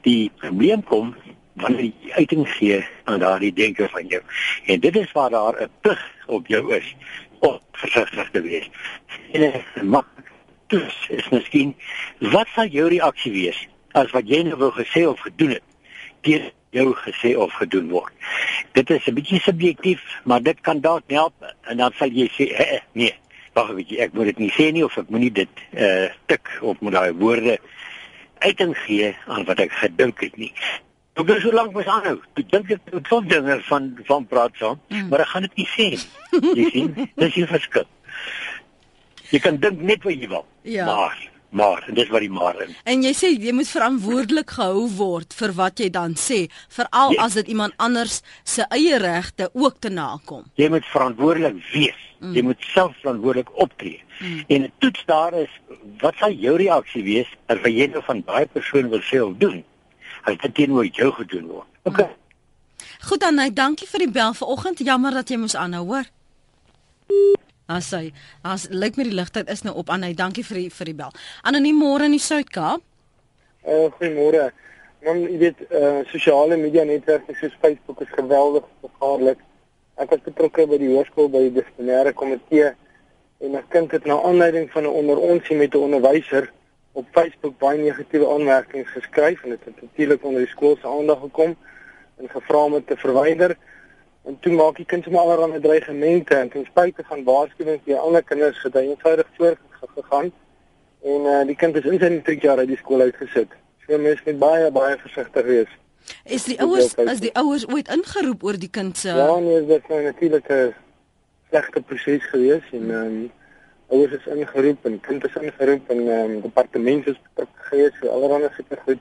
[SPEAKER 8] Die probleem kom wanneer jy uiting gee aan daardie denke van jou. En dit is waar daar 'n plig op jou is om versigtig te wees. En dit maak dus is miskien wat sal jou reaksie wees as wat jy nou wou gesê of gedoen het deur jou gesê of gedoen word. Dit is 'n bietjie subjektief, maar dit kan dalk help en dan sal jy sê eh, nee, wag 'n bietjie, ek moet dit nie sê nie of ek moenie dit uh tik op met daai woorde uiting gee aan wat ek gedink het nie. Ek het so lank mos aanhou. Ek dink ek het tot dinge van van praat saam, mm. maar ek gaan dit nie sê nie. Jy sien, dis die verskil. Jy kan dink net wat jy wil. Ja. Maar maar en dis wat die maar is.
[SPEAKER 1] En jy sê jy moet verantwoordelik gehou word vir wat jy dan sê, veral yes. as dit iemand anders se eie regte ook te nakom.
[SPEAKER 8] Jy moet verantwoordelik wees. Mm. Jy moet self verantwoordelik optree. Mm. En dit toets daar is wat sal jou reaksie wees as jy nou van daai persoon wil sê of doen as dit teenoor jou gedoen word. OK. Mm.
[SPEAKER 1] Goed dan, dankie vir die bel vanoggend. Jammer dat jy moes aanhou, hoor. As hy as lyk my die ligtyd is nou op aan hy. Dankie vir die, vir die bel. Anoniem môre in die Suid-Kaap.
[SPEAKER 9] Uh goeiemôre. Man, jy weet uh sosiale media netwerke soos Facebook is geweldig gevaarlik. Ek was betrokke by die hoërskool by die dissiplinêre komitee en ek dink dit na aanleiding van 'n onderonsie met 'n onderwyser op Facebook baie negatiewe aanmerkings geskryf en dit het natuurlik onder die skool se aandag gekom en gevra om dit te verwyder. En toe maak die kind sommer allerlei dreigemente en ten spyte van waarskuwings deur ander kinders het hy eenvoudig voortgegaan. En uh, die kind is in sy 3 jaar uit die skool uitgesit. So mens moet baie baie versigtig wees.
[SPEAKER 1] Is die ouers as die ouers ooit ingeroep oor die kind se
[SPEAKER 9] Ja, nee, dit was nou natuurlik 'n slegte proses gewees en ehm um, ouers is ingeroep en kind is ingeroep en ehm um, departement is betrokke gewees vir allerlei seker goed.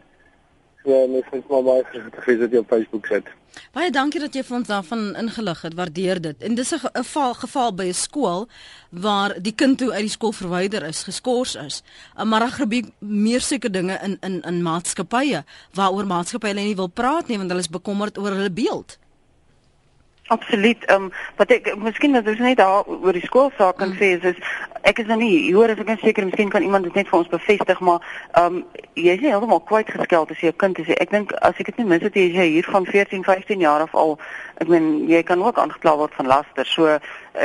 [SPEAKER 9] So mens moet maar baie versigtig wees wat jy op Facebook sit.
[SPEAKER 1] Baie dankie dat jy vir ons daarvan ingelig het. Waardeer dit. En dis 'n geval geval by 'n skool waar die kind toe uit die skool verwyder is, geskort is. Maar daar gebeur meer sulke dinge in in in maatskappye waaroor maatskappye nie wil praat nie want hulle is bekommerd oor hulle beeld.
[SPEAKER 2] Absoluut. Ehm um, wat ek miskien wat ons net daar oor die skoolsaak kan mm. sê is, is ek is nou nie hoor as ek net seker miskien kan iemand dit net vir ons bevestig maar ehm um, jy is heeltemal kwyt geskeld as jy 'n kind is. Ek dink as ek dit nie mis het jy hier van 14, 15 jaar af al ek meen jy kan ook aangekla word van laster. So uh,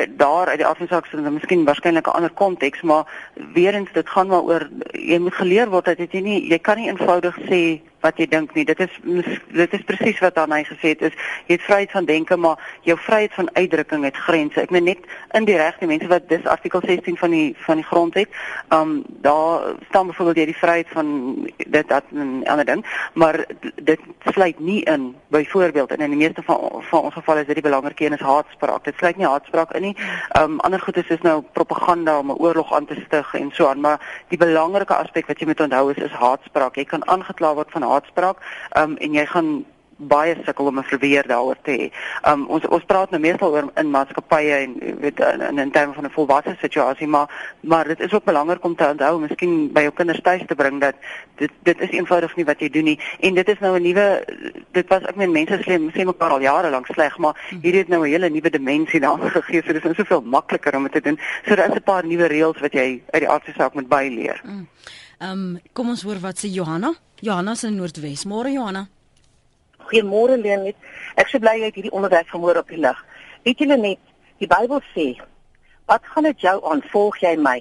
[SPEAKER 2] daar uit die afsaak sien dan miskien waarskynlik 'n ander konteks maar weer eens dit gaan maar oor jy moet geleer word dat jy nie jy kan nie eenvoudig sê wat jy dink nie. Dit is dit is presies wat aan hy gesê het is jy het vryheid van denke maar jou vryheid van uitdrukking het grense. Ek meen net in die reg die mense wat dis artikel 16 van die van die grondwet, ehm um, daar staan byvoorbeeld jy die vryheid van dit dat 'n ander ding, maar dit sluit nie in byvoorbeeld en in die meeste van van ons gevalle is dit die belangrike een is haatspraak. Dit sluit nie haatspraak in nie. Ehm um, ander goed is is nou propaganda om 'n oorlog aan te stig en so aan, maar die belangrike aspek wat jy moet onthou is is haatspraak. Jy kan aangekla word van haatspraak, um, en jy gaan baie sukkel om 'n verweer daaroor te hê. Um ons ons praat nou meestal oor in maatskappye en weet in, in, in terme van 'n volwasse situasie, maar maar dit is ook belangrik om te onthou, miskien by jou kinders tuis te bring dat dit dit is eenvoudig nie wat jy doen nie en dit is nou 'n nuwe dit was ek meen mense sê sê mekaar al jare lank sleg, maar hier het nou 'n hele nuwe dimensie daaraan gegee, so dit is nou soveel makliker om dit te doen. So daar is 'n paar nuwe reëls wat jy uit die aardse saak moet byleer. Mm.
[SPEAKER 1] Um kom ons hoor wat sê Johanna. Johanna se Noordwes. Môre Johanna.
[SPEAKER 10] Goeiemôre Lenet. Ek sou bly het hierdie onderwerp vanmôre op die lig. Weet julle net, die Bybel sê, wat gaan dit jou aan volg jy my?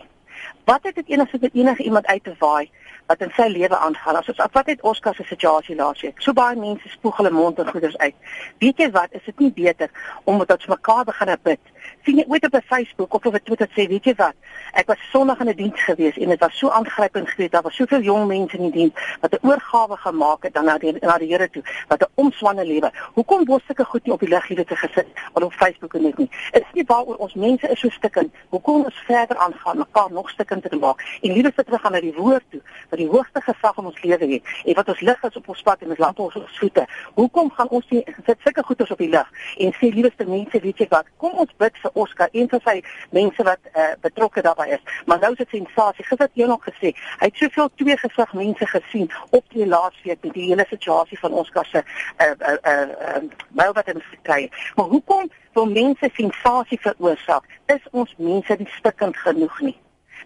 [SPEAKER 10] Wat het dit enigste met enige iemand uit te waai wat in sy lewe aangaan? As ons wat het Oskar se situasie laas week. So baie mense spoeg hulle mond en goeders uit. Weet jy wat, is dit nie beter om met ons mekaar begin bid sien jy ooit op 'n Facebook of op 'n Twitter sê, weet jy wat? Ek was Sondag in 'n diens gewees en dit was so aangrypend geweest. Daar was soveel jong mense in die diens wat 'n oorgawe gemaak het dan na die na die Here toe, wat 'n omswanne lewe. Hoekom word sulke goed nie op die lig hier te gesit of op Facebook en net nie? Dit is nie waaroor ons mense is so stikkend. Hoekom ons verder aangaan mekaar nog stikkender te maak? En liewer sit terug aan na die woord toe, wat die hoogste gesag in ons lewe het en wat ons lig is op ons pad en ons land ons voete. Hoekom gaan ons nie sit sulke goeders op die lig en sê liewerste mense, weet jy wat? Kom ons bid vir Oscar en vir sy mense wat uh, betrokke daarbey is. Maar nou is dit sensasie. Gister het jy nog gesê, hy het soveel twee gesig mense gesien op die laasweek met die hele situasie van Oscar se uh uh uh wel wat hulle gekry. Maar hoekom wil mense sensasie veroorsaak? Is ons mense nie stikkend genoeg nie?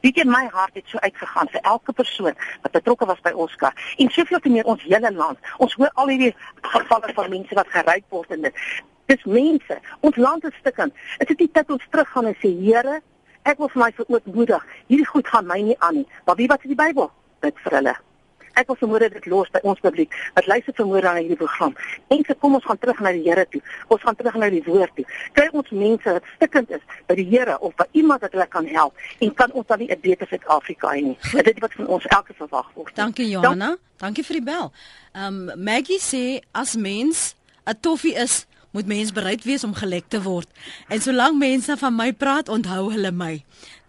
[SPEAKER 10] Weet jy my hart het so uitgegaan vir elke persoon wat betrokke was by Oscar en soveel te meer ons hele land. Ons hoor al hierdie gevalle van mense wat geryp word en dit dis mense. Ons land is stikkend. Dit is nie tyd ons teruggaan en sê Here, ek wil vir my verootmoedig. Hierdie goed gaan my nie aan nie. Maar wie wat in die Bybel? Dit vir hulle. Ek wil vermoed dit los by ons publiek. Wat luister vermoed aan hierdie program. Mense, kom ons gaan terug na die Here toe. Ons gaan terug na die woord toe. Kry ons mense wat stikkend is by die Here of by iemand wat hulle kan help en kan ons dan nie 'n beter Suid-Afrika hê nie. Dit is wat van ons elke verwag word.
[SPEAKER 1] Dankie Johanna. Dankie vir die bel. Ehm um, Maggie sê as mens 'n toffie is moet mens bereid wees om gelek te word. En solank mense van my praat, onthou hulle my.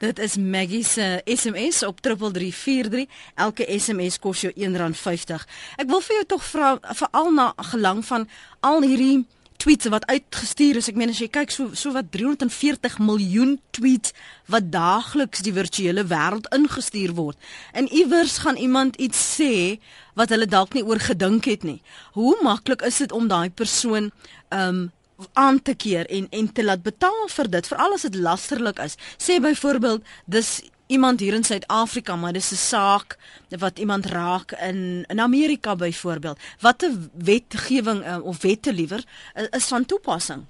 [SPEAKER 1] Dit is Maggie se SMS op 3343. Elke SMS kos jou R1.50. Ek wil vir jou tog vra veral na gelang van al hierdie tweets wat uitgestuur is. Ek meen as jy kyk so so wat 340 miljoen tweets wat daagliks die virtuele wêreld ingestuur word. En iewers gaan iemand iets sê wat hulle dalk nie oor gedink het nie. Hoe maklik is dit om daai persoon um aan te keer en en te laat betaal vir dit veral as dit lasterlik is. Sê byvoorbeeld dis iemand hier in Suid-Afrika, maar dis 'n saak wat iemand raak in in Amerika byvoorbeeld. Watter wetgewing uh, of wette liewer is, is van toepassing?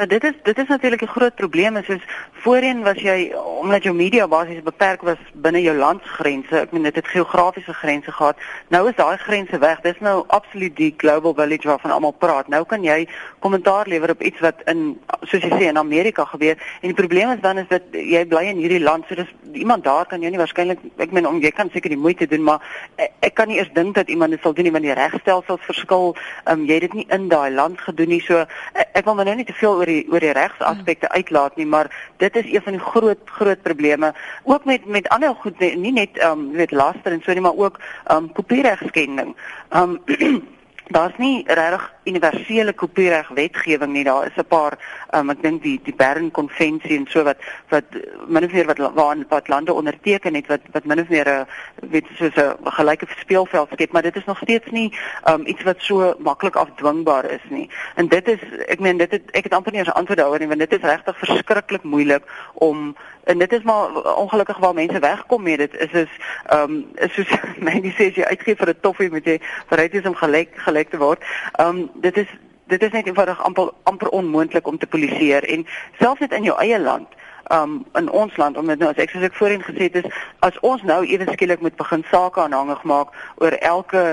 [SPEAKER 2] Nou dit is dit is natuurlik 'n groot probleem is soos voorheen was jy omdat jou media basies beperk was binne jou landsgrense. Ek meen dit het geografiese grense gehad. Nou is daai grense weg. Dis nou absoluut die global village waarvan almal praat. Nou kan jy kommentaar lewer op iets wat in soos jy sê in Amerika gebeur. En die probleem is dan is dat jy bly in hierdie land. So dis iemand daar kan jou nie waarskynlik ek meen om jy kan seker die moeite doen, maar ek, ek kan nie eers dink dat iemand dit sal doen nie want die regstelsels verskil. Ehm um, jy het dit nie in daai land gedoen nie. So ek, ek wil nou nie te veel oor die oor die regsaspekte hmm. uitlaat nie, maar dit is een van die groot groot probleme ook met met ander goed nie net ehm um, weet laster en so nie, maar ook ehm um, kopieregskending. Ehm um, daar's nie regtig universele kopiereg wetgewing nie. Daar is 'n paar um, ek dink die die Bern konvensie en so wat wat min of meer wat waar wat lande onderteken het wat wat min of meer 'n weet soos 'n gelyke speelveld skep, maar dit is nog steeds nie um, iets wat so maklik afdwingbaar is nie. En dit is ek meen dit het, ek het amper nie 'n antwoord daaroor nie want dit is regtig verskriklik moeilik om en dit is maar ongelukkig waar mense wegkom met dit is is ehm um, is soos mense sê as jy uitgee vir 'n toffie moet jy bereid wees om gelyk gelyk te word. Ehm um, dit is dit is net eenvoudig amper amper onmoontlik om te polisieer en selfs net in jou eie land um in ons land om dit nou as ek soos ek voorheen gesê het is as ons nou ewe skielik moet begin sake aanhangig maak oor elke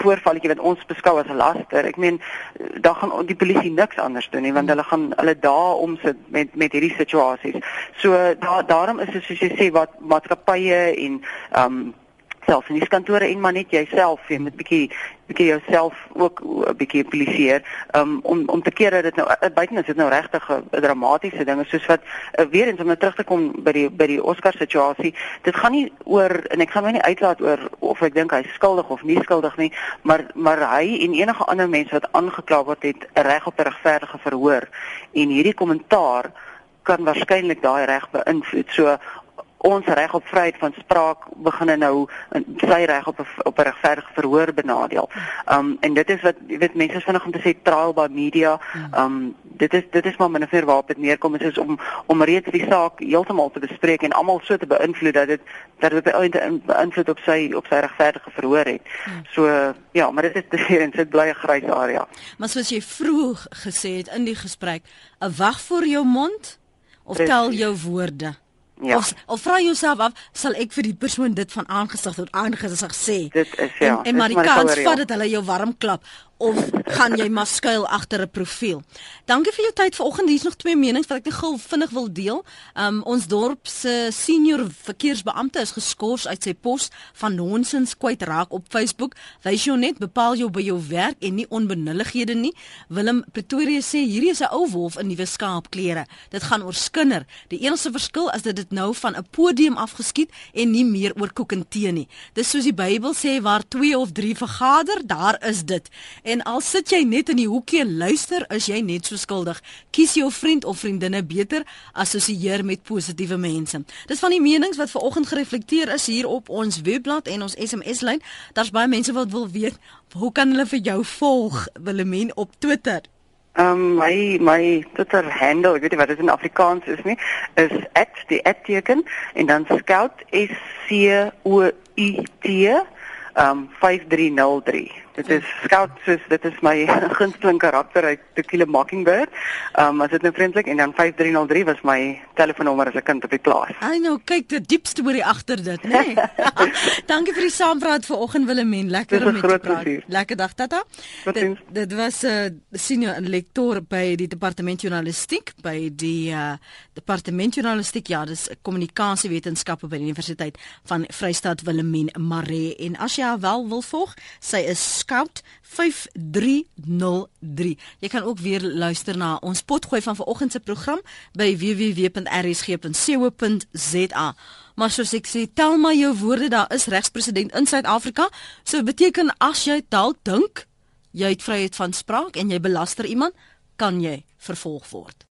[SPEAKER 2] voorvalletjie wat ons beskou as 'n laster. Ek meen dan gaan die polisie niks anders doen nie want hulle gaan hulle dae omsit met met hierdie situasies. So da, daarom is dit soos jy sê wat maatskappye en um self in die kantore en maar net jouself jy moet bietjie bietjie jouself ook 'n bietjie poliseer um, om om te keer dat dit nou uh, buiten is dit nou regtig 'n dramatiese ding soos wat uh, weer eens om nou terug te kom by die by die Oscar situasie dit gaan nie oor en ek gaan my nie uitlaat oor of ek dink hy skuldig of nie skuldig nie maar maar hy en enige ander mense wat aangekla word het reg op 'n regverdige verhoor en hierdie kommentaar kan waarskynlik daai reg beïnvloed. So ons reg op vryheid van spraak begin nou sy reg op 'n op 'n regverdige verhoor benadeel. Um en dit is wat jy weet mense is vinnig om te sê trial by media. Um dit is dit is maar min of meer waarop dit neerkom is om om reeds die saak heeltemal te bespreek en almal so te beïnvloed dat dit dat dit beïnvloed op sy op sy regverdige verhoor het. So ja, maar dit is dit is bly 'n grys area.
[SPEAKER 1] Maar soos jy vroeg gesê het in die gesprek, 'n wag vir jou mond of tel jou woorde. Ja. Of, of vra jouself af, sal ek vir die persoon dit van aangesig tot aangesig sê?
[SPEAKER 2] Dit is ja.
[SPEAKER 1] En, en maar die kans vat dat hulle jou warm klap of gaan jy maar skuil agter 'n profiel? Dankie vir jou tyd vanoggend. Hier's nog twee menings wat ek net gou vinnig wil deel. Um ons dorp se senior verkeersbeampte is geskort uit sy pos van nonsens kwyt raak op Facebook. Wys jou net bepaal jou by jou werk en nie onbenullighede nie. Willem Pretoria sê hierdie is 'n ou wolf in nuwe skaapklere. Dit gaan oor skinder. Die enigste verskil is dat dit nou van 'n podium afgeskiet en nie meer oor koek en tee nie. Dis soos die Bybel sê waar 2 of 3 vergader, daar is dit. En al sit jy net in die hoekie en luister, is jy net so skuldig. Kies jou vriend of vriendinne beter, assosieer met positiewe mense. Dis van die menings wat vanoggend gereflekteer is hier op ons webblad en ons SMS-lyn. Daar's baie mense wat wil weet, hoe kan hulle vir jou volg, Willemien op Twitter?
[SPEAKER 2] Ehm um, my my Twitter handle, ek weet nie wat dit in Afrikaans is nie, is @die @teken en dan scout S C O U T um 5303. Dit is scout soos dit is my gunsteling karakter uit The Killer Mockingbird. Um as dit nou vriendelik en dan 5303 was my telefoonnommer as 'n kind op die plaas.
[SPEAKER 1] Ai nou kyk die diep storie agter dit, né? Nee. Dankie vir die saampraat vanoggend Willemien. Lekker om met te praat. Plezier. Lekker dag tata. Dit, dit was 'n uh, senior lektor by die departement journalistiek by die uh, departement journalistiek ja, dis kommunikasiewetenskappe by die Universiteit van Vryheid Willemien Maree en as jy haar wel wil volg, sy is Scout 5303. Jy kan ook weer luister na ons potgooi van vanoggend se program by www.rsg.co.za. Maar soos ek sê, tel maar jou woorde, daar is regspresident in Suid-Afrika. So beteken as jy dalk dink jy het vryheid van spraak en jy belaster iemand, kan jy vervolg word.